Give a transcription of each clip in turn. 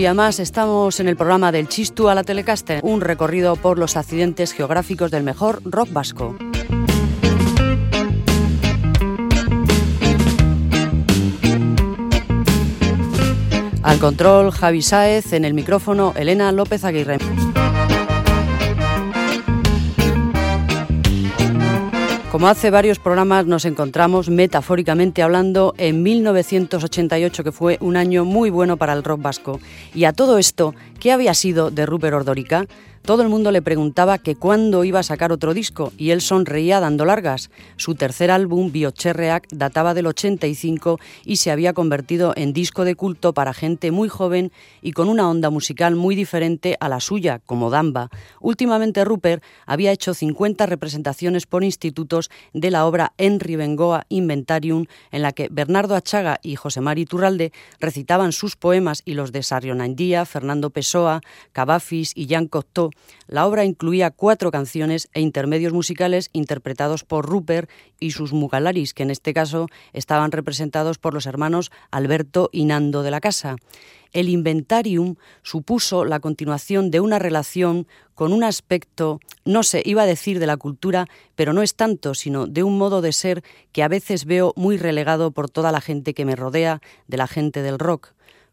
día más estamos en el programa del Chistu a la Telecaster, un recorrido por los accidentes geográficos del mejor rock vasco. Al control Javi Sáez, en el micrófono Elena López Aguirre. Como hace varios programas nos encontramos metafóricamente hablando en 1988, que fue un año muy bueno para el rock vasco. Y a todo esto, ¿qué había sido de Rupert Ordórica? Todo el mundo le preguntaba que cuándo iba a sacar otro disco y él sonreía dando largas. Su tercer álbum, Biocherreac, databa del 85 y se había convertido en disco de culto para gente muy joven y con una onda musical muy diferente a la suya, como Damba. Últimamente Rupert había hecho 50 representaciones por institutos de la obra Henry Bengoa Inventarium, en la que Bernardo Achaga y José Mari Turralde recitaban sus poemas y los de Sarionandía, Fernando Pessoa, Cavafis y Jan Cocteau la obra incluía cuatro canciones e intermedios musicales interpretados por Rupert y sus mugalaris, que en este caso estaban representados por los hermanos Alberto y Nando de la Casa. El inventarium supuso la continuación de una relación con un aspecto, no sé, iba a decir de la cultura, pero no es tanto, sino de un modo de ser que a veces veo muy relegado por toda la gente que me rodea, de la gente del rock.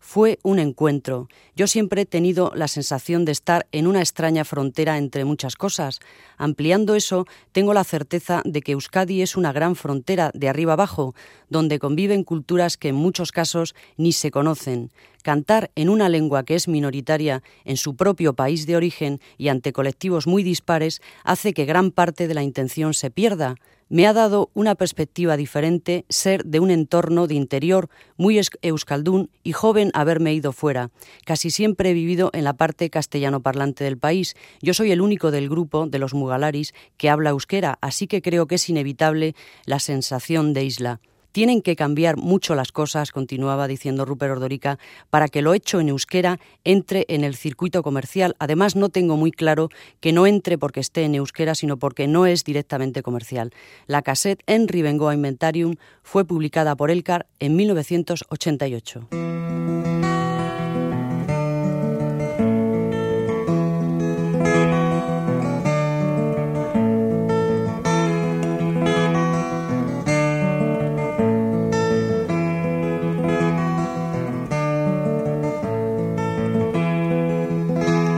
Fue un encuentro. Yo siempre he tenido la sensación de estar en una extraña frontera entre muchas cosas. Ampliando eso, tengo la certeza de que Euskadi es una gran frontera de arriba abajo, donde conviven culturas que en muchos casos ni se conocen. Cantar en una lengua que es minoritaria en su propio país de origen y ante colectivos muy dispares hace que gran parte de la intención se pierda. Me ha dado una perspectiva diferente ser de un entorno de interior muy euskaldún y joven haberme ido fuera. Casi siempre he vivido en la parte castellano parlante del país. Yo soy el único del grupo de los mugalaris que habla euskera, así que creo que es inevitable la sensación de isla. Tienen que cambiar mucho las cosas, continuaba diciendo Rupert Ordorica, para que lo hecho en euskera entre en el circuito comercial. Además, no tengo muy claro que no entre porque esté en euskera, sino porque no es directamente comercial. La cassette Henry Bengoa Inventarium fue publicada por Elcar en 1988.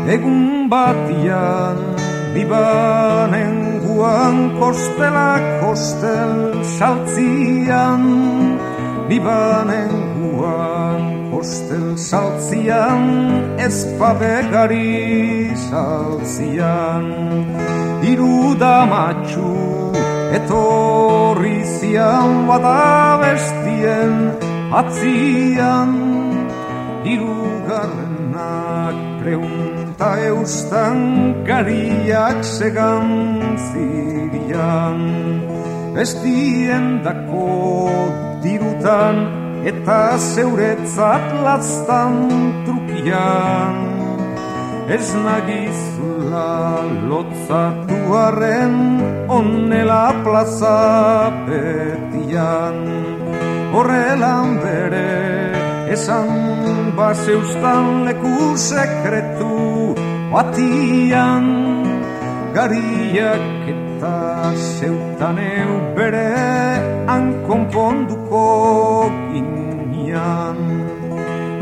Egun batian Bibanen guan kostela kostel saltzian. Bibanen guan kostel saltzian Ez pabegari saltzian. Iru da matxu etorri zian Bata bestien atzian. Iru garrenak preun eta eustan gariak segan zirian. Bestien dako dirutan eta zeuretzat lastan trukian. Ez nagizula lotzatu arren onela plaza betian. Horrelan bere esan baseustan leku sekretu batian gariak eta zeutan bere konponduko ginean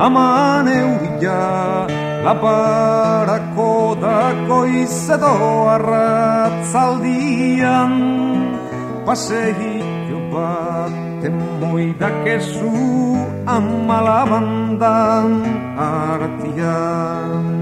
aman euria laparako dako izedo arratzaldian. Pasehito bat temoidakezu amalabandan artian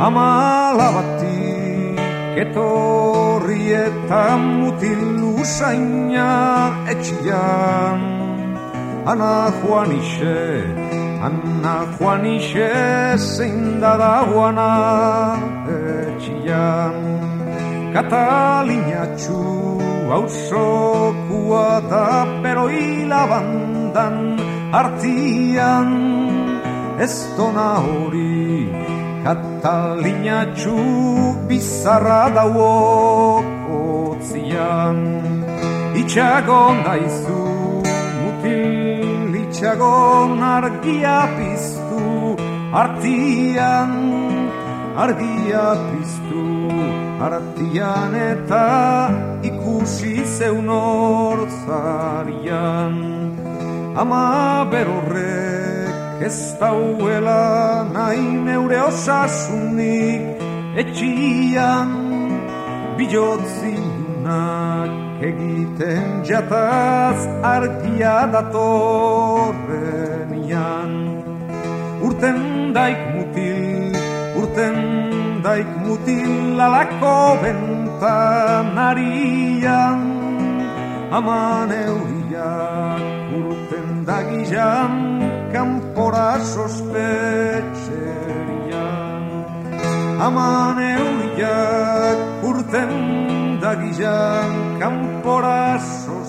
amala bati etorri eta mutilu zaina etxian. Ana Juanixe, Ana Juanixe zein da dagoana etxian. Katalinatxu hausokua da pero hila bandan artian. Ez dona hori Katalina txu bizarra dauo otzian Itxago naizu mutil itxago argia piztu artian argia piztu. Artian eta ikusi zeun ortzarian ama berorrek ez dauela nahi neure osasunik etxian bilotziunak egiten jataz argia datorrenian urten daik mutil urten daik mutil alako bentanarian aman euriak dagizan camporazos petxerian aman euriak urten dagilan camporazos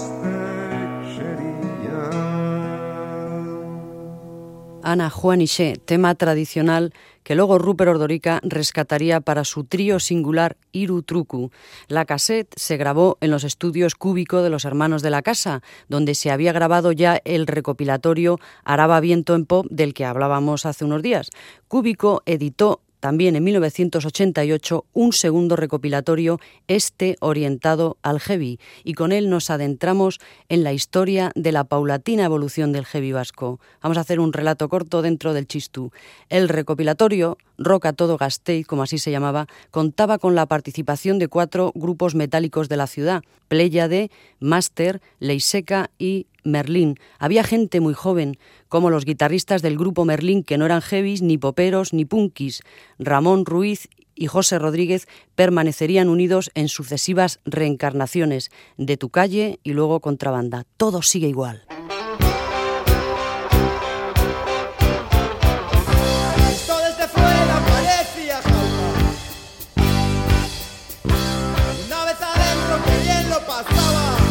Ana Juan Isé, tema tradicional que luego Rupert Ordorica rescataría para su trío singular Iru Truku. La cassette se grabó en los estudios Cúbico de los Hermanos de la Casa, donde se había grabado ya el recopilatorio Araba Viento en Pop del que hablábamos hace unos días. Cúbico editó también en 1988 un segundo recopilatorio, este orientado al heavy, y con él nos adentramos en la historia de la paulatina evolución del heavy vasco. Vamos a hacer un relato corto dentro del chistú. El recopilatorio, Roca Todo Gasteiz, como así se llamaba, contaba con la participación de cuatro grupos metálicos de la ciudad, Pléyade, Master, Leiseca y Merlín. Había gente muy joven, como los guitarristas del grupo Merlín, que no eran heavies, ni poperos, ni punkis. Ramón Ruiz y José Rodríguez permanecerían unidos en sucesivas reencarnaciones de Tu Calle y luego Contrabanda. Todo sigue igual. Stała, stała!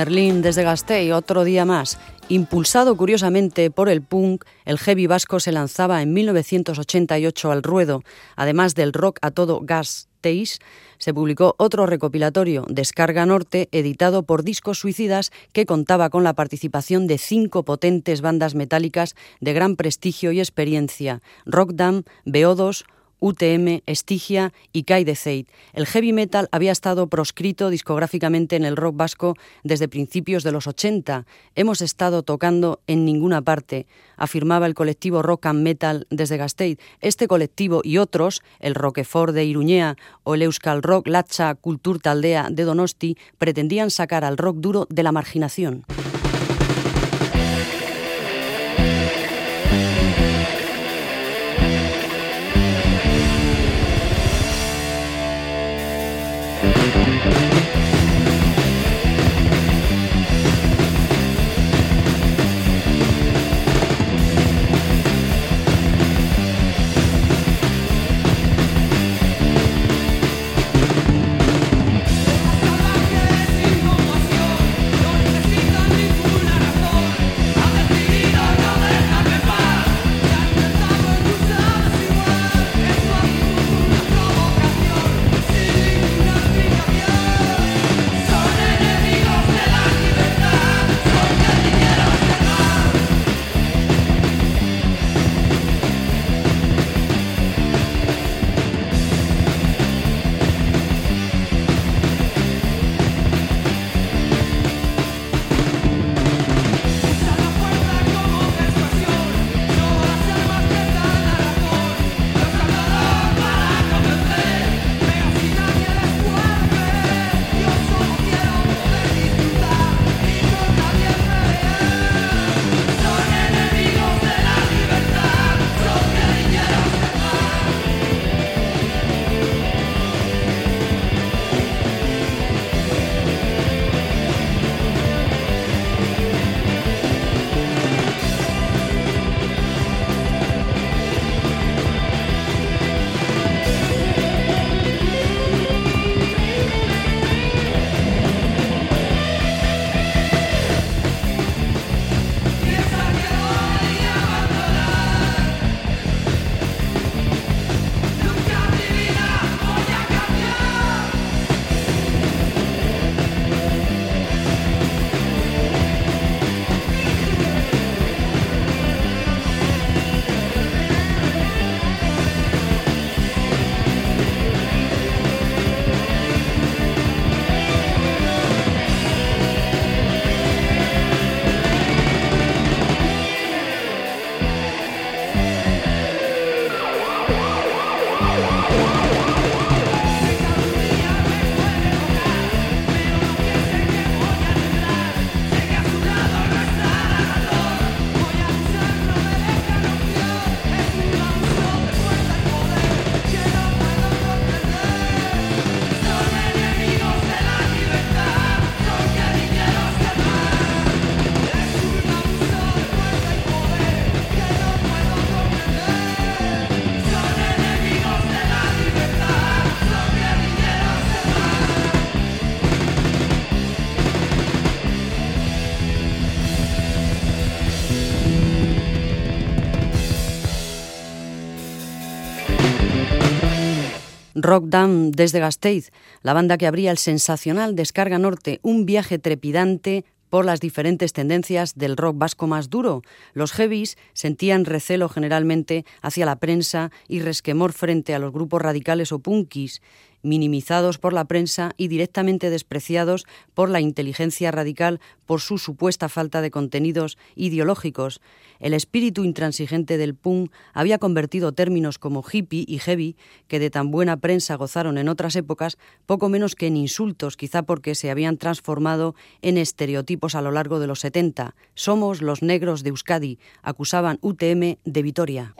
Merlín desde Gasteiz, otro día más. Impulsado curiosamente por el punk, el heavy vasco se lanzaba en 1988 al ruedo, además del rock a todo gas Teis, se publicó otro recopilatorio, Descarga Norte, editado por Discos Suicidas, que contaba con la participación de cinco potentes bandas metálicas de gran prestigio y experiencia: Rockdam, BO2, UTM, Estigia y Kai de El heavy metal había estado proscrito discográficamente en el rock vasco desde principios de los 80. Hemos estado tocando en ninguna parte, afirmaba el colectivo Rock and Metal desde Gasteiz. Este colectivo y otros, el Roquefort de Iruñea o el Euskal Rock Lacha Kultur Taldea de Donosti, pretendían sacar al rock duro de la marginación. Rock Down desde Gasteiz, la banda que abría el sensacional Descarga Norte, un viaje trepidante por las diferentes tendencias del rock vasco más duro. Los heavies sentían recelo generalmente hacia la prensa y resquemor frente a los grupos radicales o punkis minimizados por la prensa y directamente despreciados por la inteligencia radical por su supuesta falta de contenidos ideológicos. El espíritu intransigente del punk había convertido términos como hippie y heavy, que de tan buena prensa gozaron en otras épocas, poco menos que en insultos, quizá porque se habían transformado en estereotipos a lo largo de los 70. Somos los negros de Euskadi, acusaban UTM de Vitoria.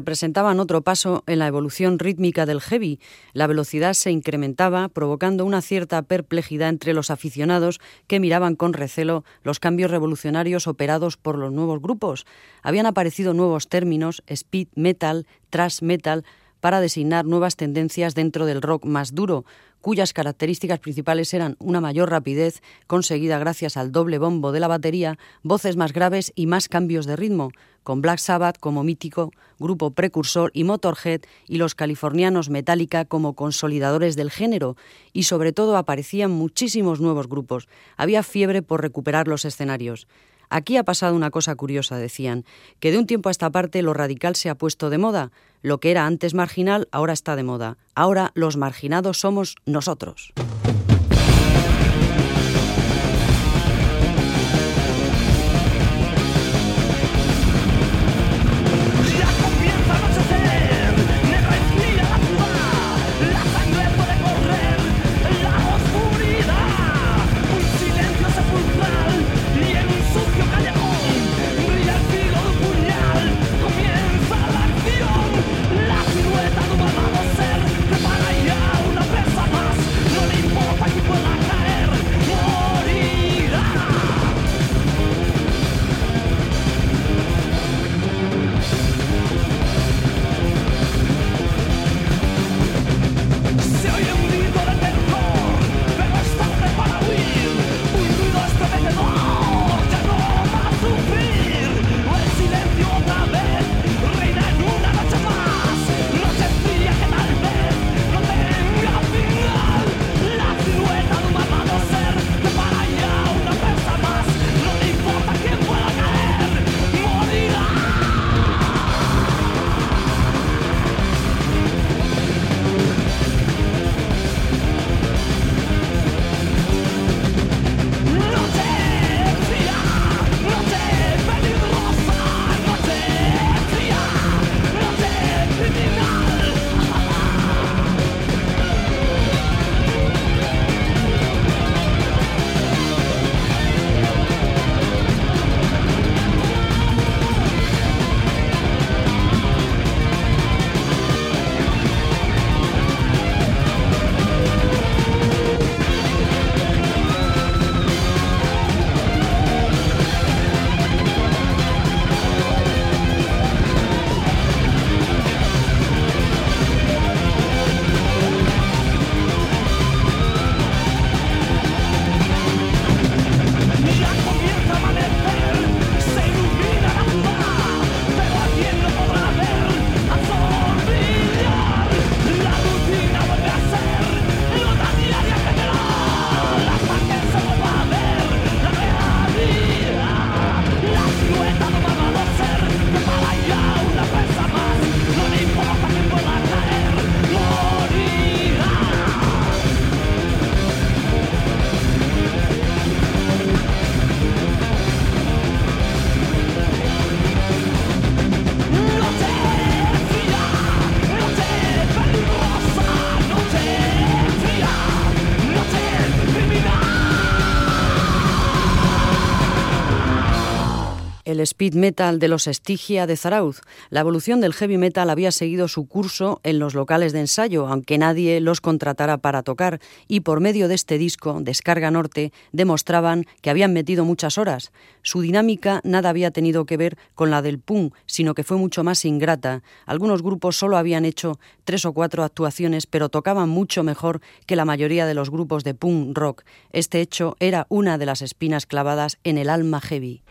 Representaban otro paso en la evolución rítmica del heavy. La velocidad se incrementaba, provocando una cierta perplejidad entre los aficionados que miraban con recelo los cambios revolucionarios operados por los nuevos grupos. Habían aparecido nuevos términos, speed metal, thrash metal, para designar nuevas tendencias dentro del rock más duro, cuyas características principales eran una mayor rapidez, conseguida gracias al doble bombo de la batería, voces más graves y más cambios de ritmo, con Black Sabbath como mítico grupo precursor y Motorhead y los californianos Metallica como consolidadores del género, y sobre todo aparecían muchísimos nuevos grupos. Había fiebre por recuperar los escenarios. Aquí ha pasado una cosa curiosa, decían, que de un tiempo a esta parte lo radical se ha puesto de moda. Lo que era antes marginal ahora está de moda. Ahora los marginados somos nosotros. Speed metal de los Estigia de Zarauz. La evolución del heavy metal había seguido su curso en los locales de ensayo, aunque nadie los contratara para tocar, y por medio de este disco, Descarga Norte, demostraban que habían metido muchas horas. Su dinámica nada había tenido que ver con la del punk, sino que fue mucho más ingrata. Algunos grupos solo habían hecho tres o cuatro actuaciones, pero tocaban mucho mejor que la mayoría de los grupos de punk rock. Este hecho era una de las espinas clavadas en el alma heavy.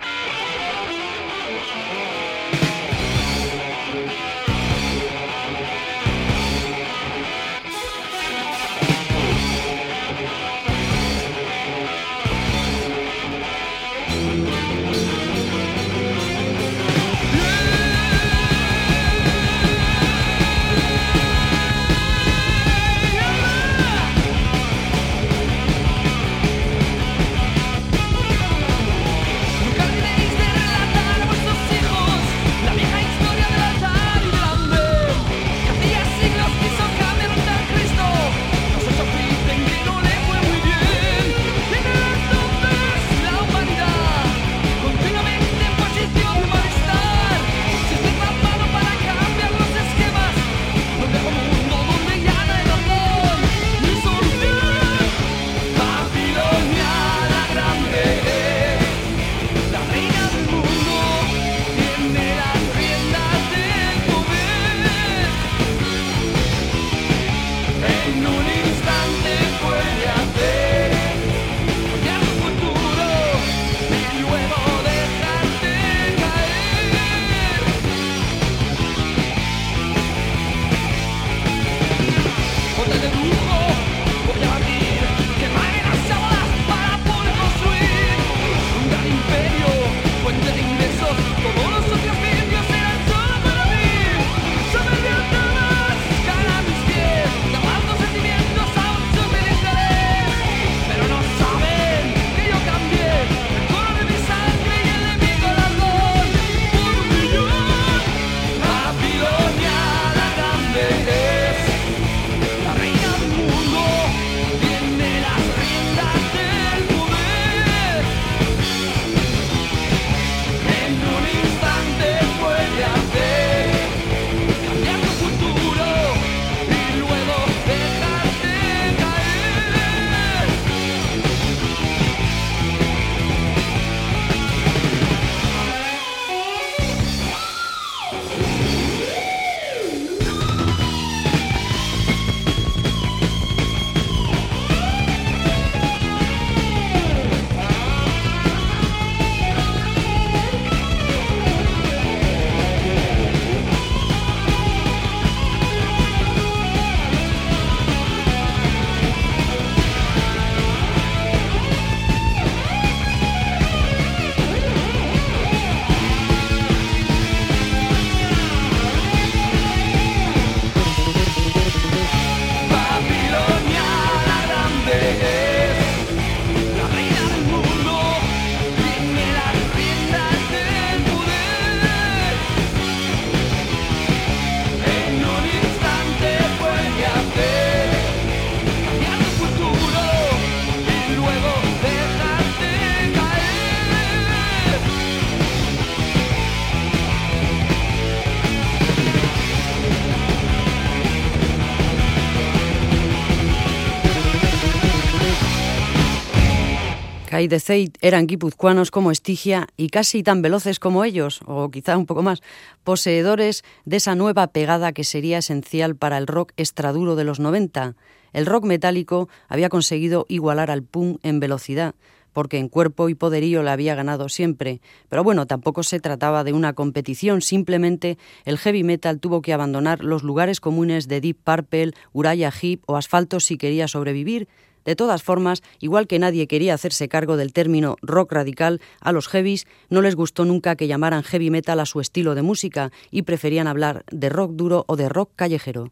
De Zeit eran guipuzcoanos como Estigia y casi tan veloces como ellos, o quizá un poco más, poseedores de esa nueva pegada que sería esencial para el rock estraduro de los 90. El rock metálico había conseguido igualar al punk en velocidad, porque en cuerpo y poderío la había ganado siempre. Pero bueno, tampoco se trataba de una competición, simplemente el heavy metal tuvo que abandonar los lugares comunes de Deep Purple, Uriah Heep o Asfalto si quería sobrevivir, de todas formas, igual que nadie quería hacerse cargo del término rock radical, a los heavies no les gustó nunca que llamaran heavy metal a su estilo de música y preferían hablar de rock duro o de rock callejero.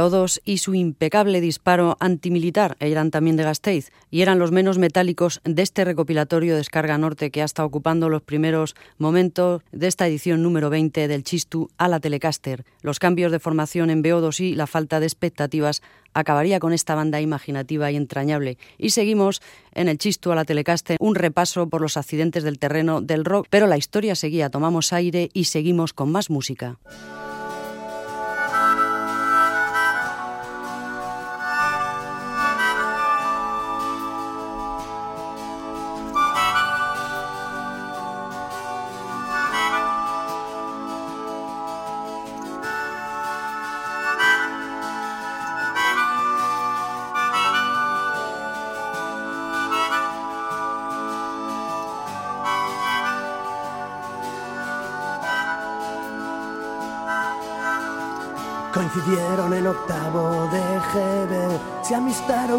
BO2 y su impecable disparo antimilitar eran también de Gasteiz y eran los menos metálicos de este recopilatorio Descarga Norte que ha estado ocupando los primeros momentos de esta edición número 20 del Chistu a la Telecaster. Los cambios de formación en BO2 y la falta de expectativas acabaría con esta banda imaginativa y entrañable. Y seguimos en el Chistu a la Telecaster, un repaso por los accidentes del terreno del rock, pero la historia seguía, tomamos aire y seguimos con más música.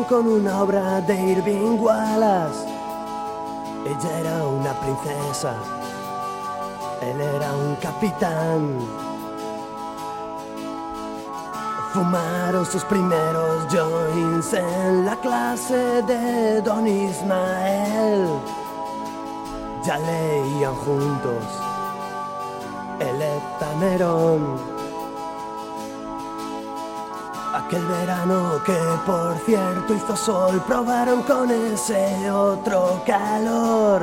Con una obra de Irving Wallace. Ella era una princesa, él era un capitán. Fumaron sus primeros joints en la clase de Don Ismael. Ya leían juntos el Etamerón. Aquel verano que por cierto hizo sol, probaron con ese otro calor.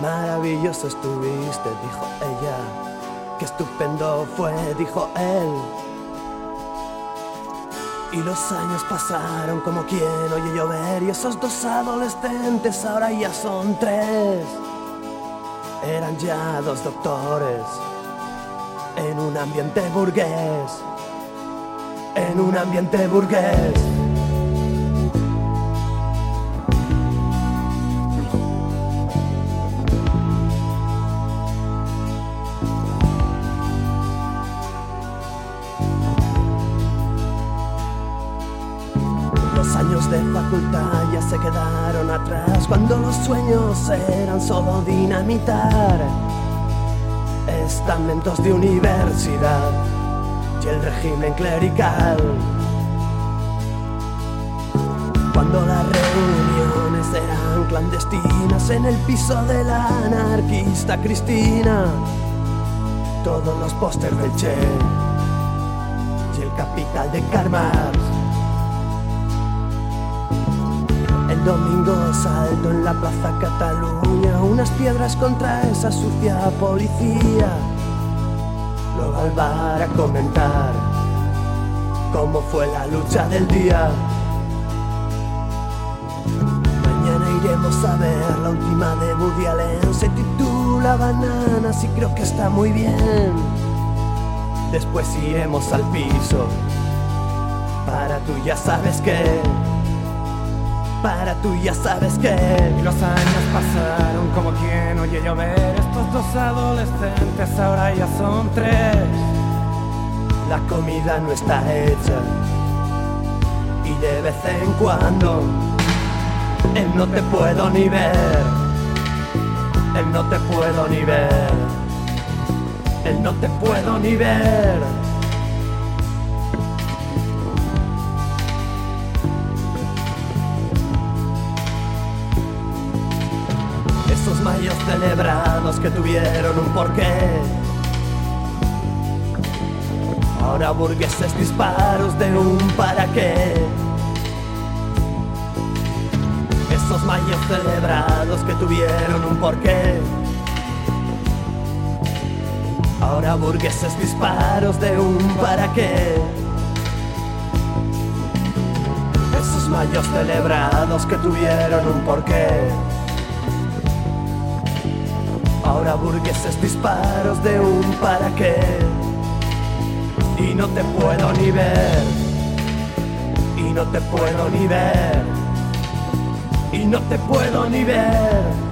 Maravilloso estuviste, dijo ella. Qué estupendo fue, dijo él. Y los años pasaron como quien oye llover y esos dos adolescentes ahora ya son tres. Eran ya dos doctores en un ambiente burgués en un ambiente burgués. Los años de facultad ya se quedaron atrás cuando los sueños eran solo dinamitar estamentos de universidad y el régimen clerical. Cuando las reuniones eran clandestinas en el piso de la anarquista Cristina, todos los pósters del Che y el capital de Karl El domingo salto en la Plaza Cataluña, unas piedras contra esa sucia policía al bar a comentar cómo fue la lucha del día. Mañana iremos a ver la última de Woody Allen, se titula Bananas y creo que está muy bien. Después iremos al piso, para tú ya sabes que para tú ya sabes que los años pasaron como quien oye llover. Estos dos adolescentes ahora ya son tres. La comida no está hecha. Y de vez en cuando él no te puedo ni ver. Él no te puedo ni ver. Él no te puedo ni ver celebrados que tuvieron un porqué. Ahora burgueses disparos de un para qué. Esos mayos celebrados que tuvieron un porqué. Ahora burgueses disparos de un para qué. Esos mayos celebrados que tuvieron un porqué. Ahora burgueses disparos de un para qué. Y no te puedo ni ver. Y no te puedo ni ver. Y no te puedo ni ver.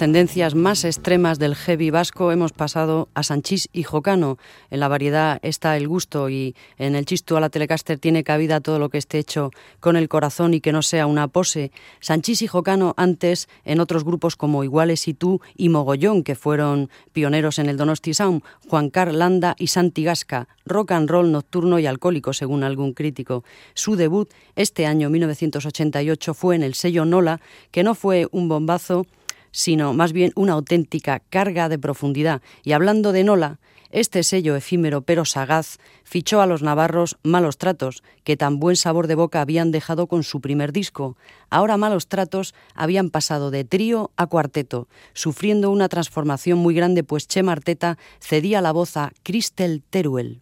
Tendencias más extremas del heavy vasco hemos pasado a Sanchís y Jocano. En la variedad está el gusto y en el chisto a la Telecaster tiene cabida todo lo que esté hecho con el corazón y que no sea una pose. Sanchís y Jocano antes en otros grupos como Iguales y Tú y Mogollón, que fueron pioneros en el Donosti Sound, Juan Landa y Santi Gasca, rock and roll nocturno y alcohólico según algún crítico. Su debut este año 1988 fue en el sello Nola, que no fue un bombazo, sino más bien una auténtica carga de profundidad. Y hablando de Nola, este sello efímero pero sagaz fichó a los navarros Malos Tratos, que tan buen sabor de boca habían dejado con su primer disco. Ahora Malos Tratos habían pasado de trío a cuarteto, sufriendo una transformación muy grande pues Che Marteta cedía la voz a Cristel Teruel.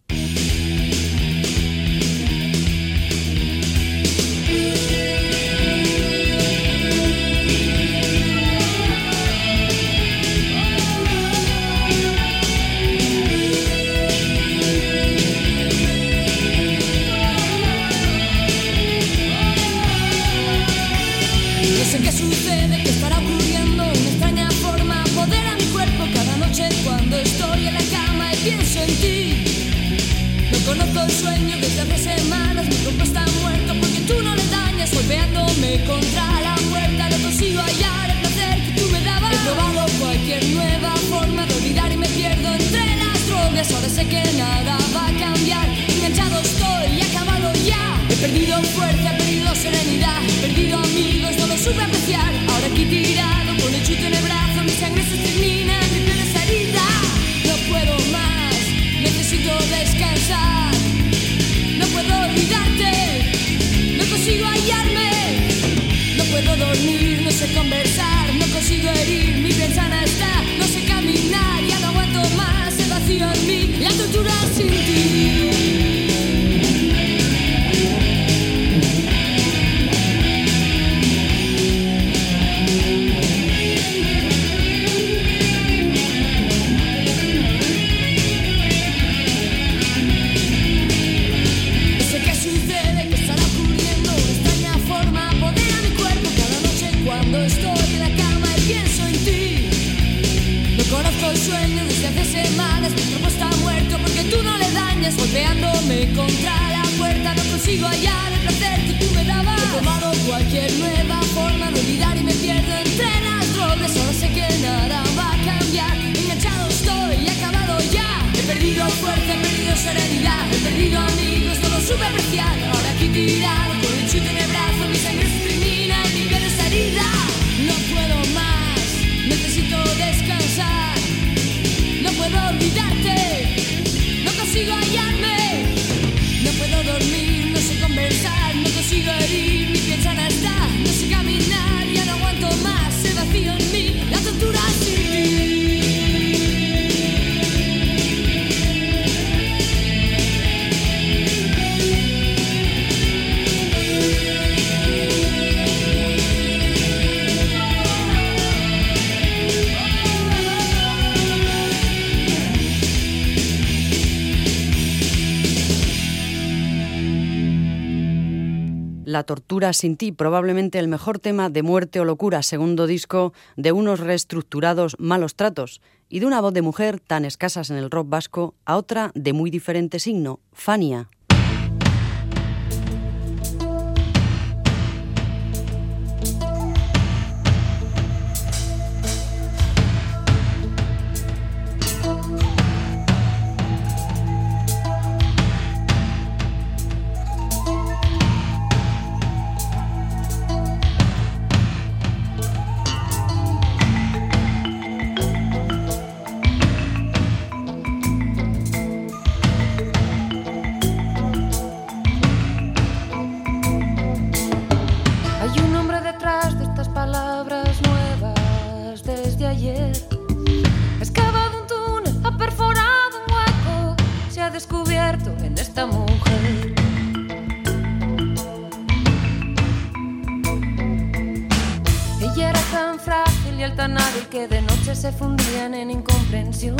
Nueva forma de olvidar y me pierdo entre las drogas. Solo sé que nada va a cambiar. Enganchado estoy, acabado ya. He perdido fuerza, he perdido serenidad. He perdido amigos, no lo supe apreciar. Ahora aquí tirado La tortura sin ti, probablemente el mejor tema de Muerte o Locura, segundo disco de unos reestructurados malos tratos, y de una voz de mujer tan escasas en el rock vasco a otra de muy diferente signo, Fania. se fundían en incomprensión.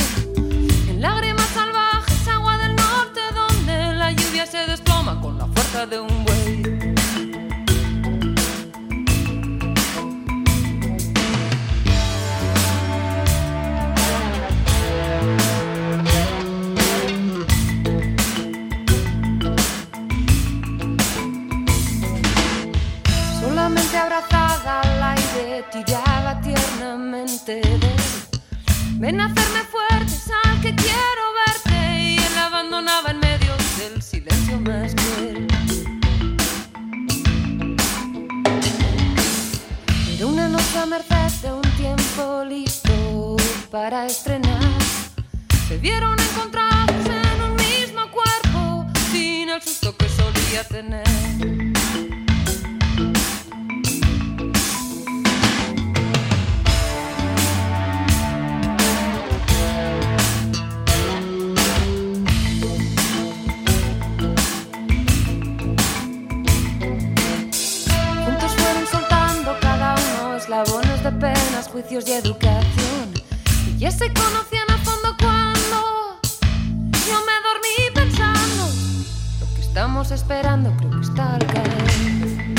estamos esperando, creo que.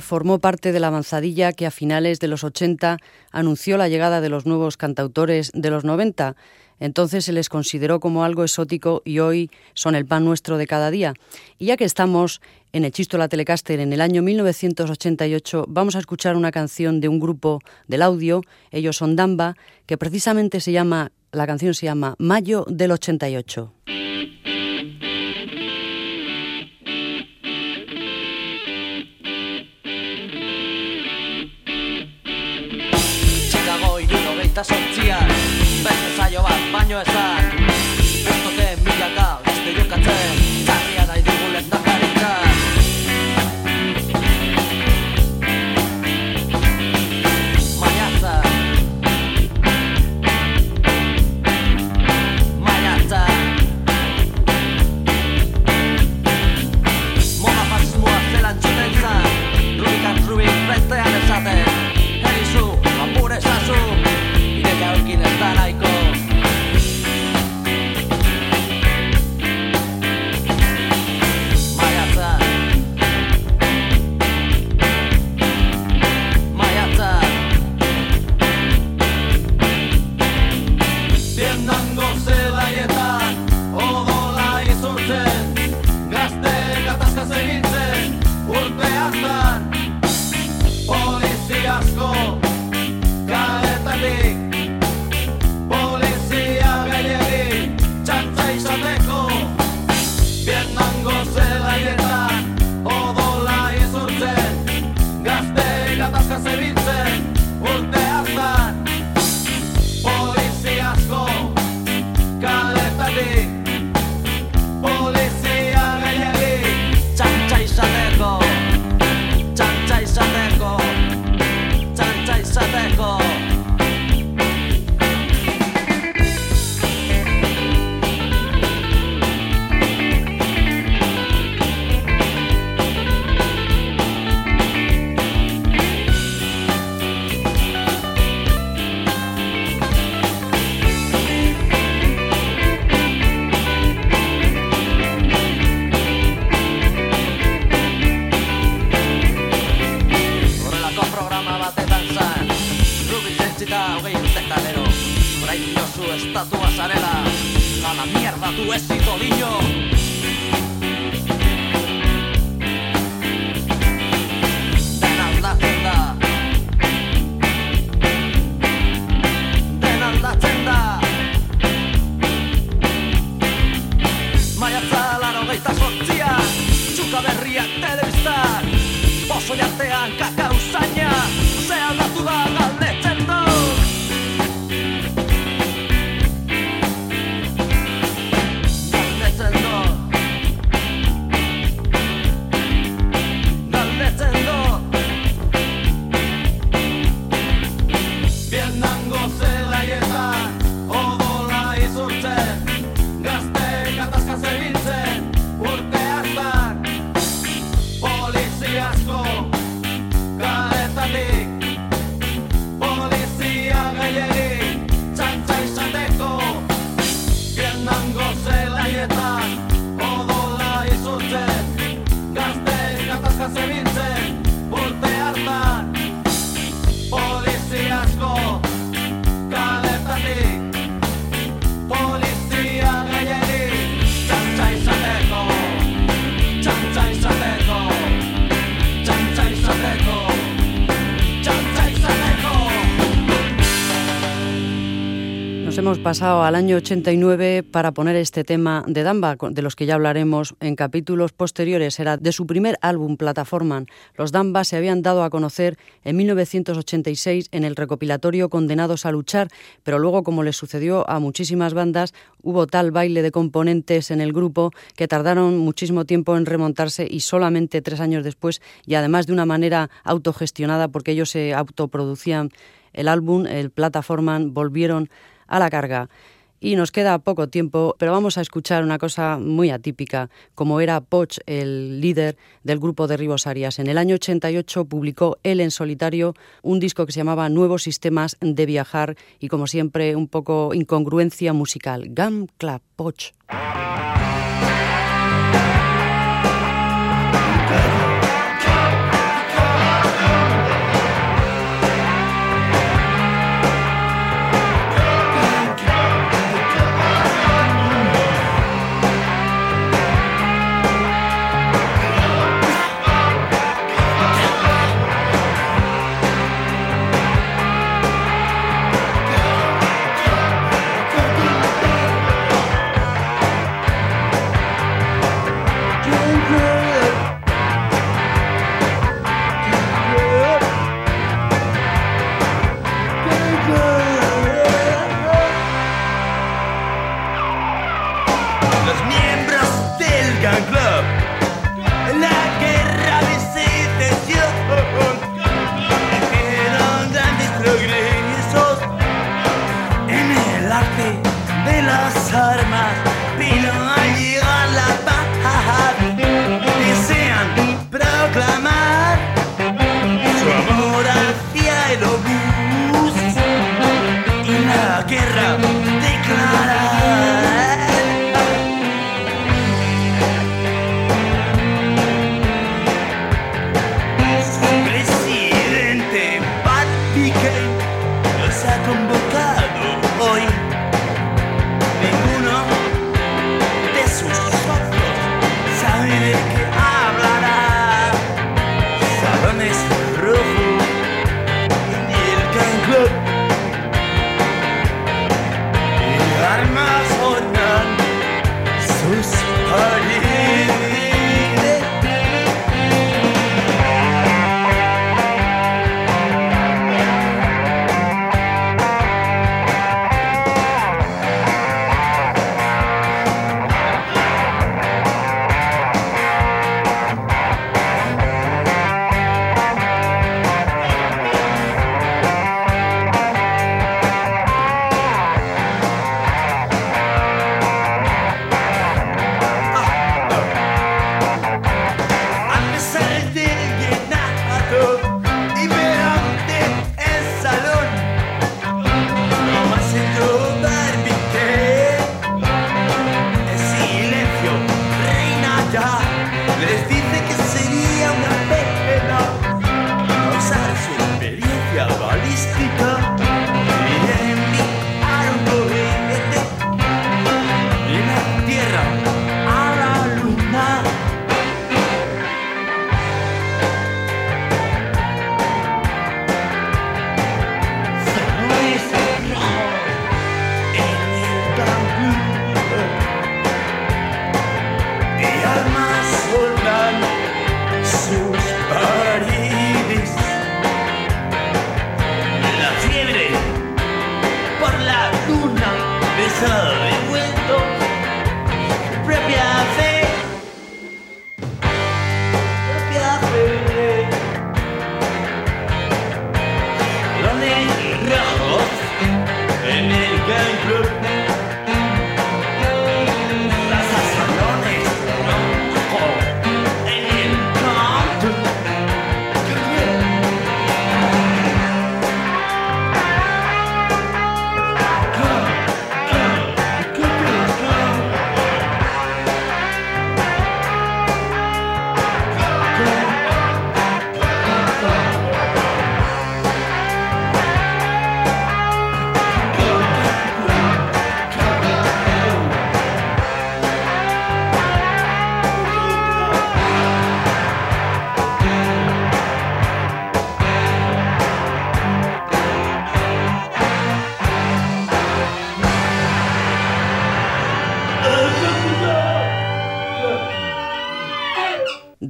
Formó parte de la avanzadilla que a finales de los 80 anunció la llegada de los nuevos cantautores de los 90. Entonces se les consideró como algo exótico y hoy son el pan nuestro de cada día. Y ya que estamos en Hechistola Telecaster en el año 1988, vamos a escuchar una canción de un grupo del audio, ellos son Damba, que precisamente se llama, la canción se llama Mayo del 88. eta sortzian Beste zaio bat, baino ezan Hemos pasado al año 89 para poner este tema de Damba, de los que ya hablaremos en capítulos posteriores. Era de su primer álbum, Plataforman. Los Damba se habían dado a conocer en 1986 en el recopilatorio Condenados a luchar, pero luego, como les sucedió a muchísimas bandas, hubo tal baile de componentes en el grupo que tardaron muchísimo tiempo en remontarse y solamente tres años después, y además de una manera autogestionada, porque ellos se autoproducían el álbum, el Plataforman, volvieron a la carga. Y nos queda poco tiempo, pero vamos a escuchar una cosa muy atípica, como era Poch, el líder del grupo de Ribos Arias. En el año 88 publicó él en solitario un disco que se llamaba Nuevos Sistemas de Viajar y, como siempre, un poco incongruencia musical. Gam Club Poch.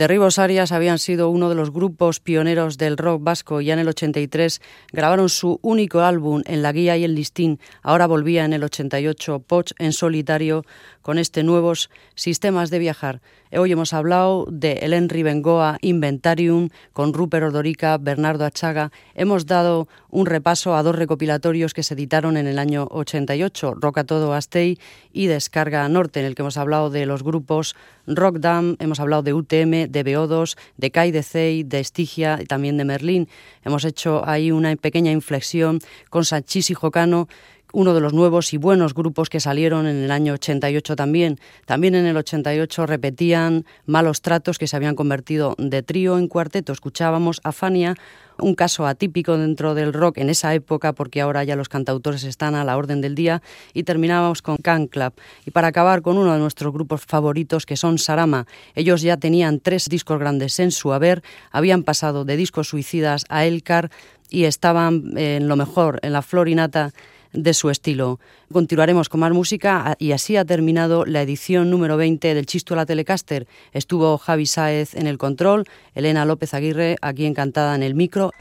Derribos Arias habían sido uno de los grupos pioneros del rock vasco. Ya en el 83 grabaron su único álbum en La Guía y el Listín. Ahora volvía en el 88 Poch en solitario con este nuevos sistemas de viajar. Hoy hemos hablado de Henry Bengoa Inventarium con Rupert Ordorica, Bernardo Achaga. Hemos dado un repaso a dos recopilatorios que se editaron en el año 88, Rock a Todo Astey y Descarga Norte, en el que hemos hablado de los grupos Rock Dam, hemos hablado de UTM, de BO2, de Kai de Cey, de Estigia y también de Merlín. Hemos hecho ahí una pequeña inflexión con Sanchis y Jocano uno de los nuevos y buenos grupos que salieron en el año 88 también. También en el 88 repetían Malos Tratos que se habían convertido de trío en cuarteto. Escuchábamos a Fania, un caso atípico dentro del rock en esa época porque ahora ya los cantautores están a la orden del día y terminábamos con Can Club. Y para acabar con uno de nuestros grupos favoritos que son Sarama. Ellos ya tenían tres discos grandes en su haber, habían pasado de discos suicidas a Elcar y estaban en lo mejor, en la florinata de su estilo. Continuaremos con más música y así ha terminado la edición número 20 del Chisto a la Telecaster. Estuvo Javi Sáez en el control, Elena López Aguirre aquí encantada en el micro.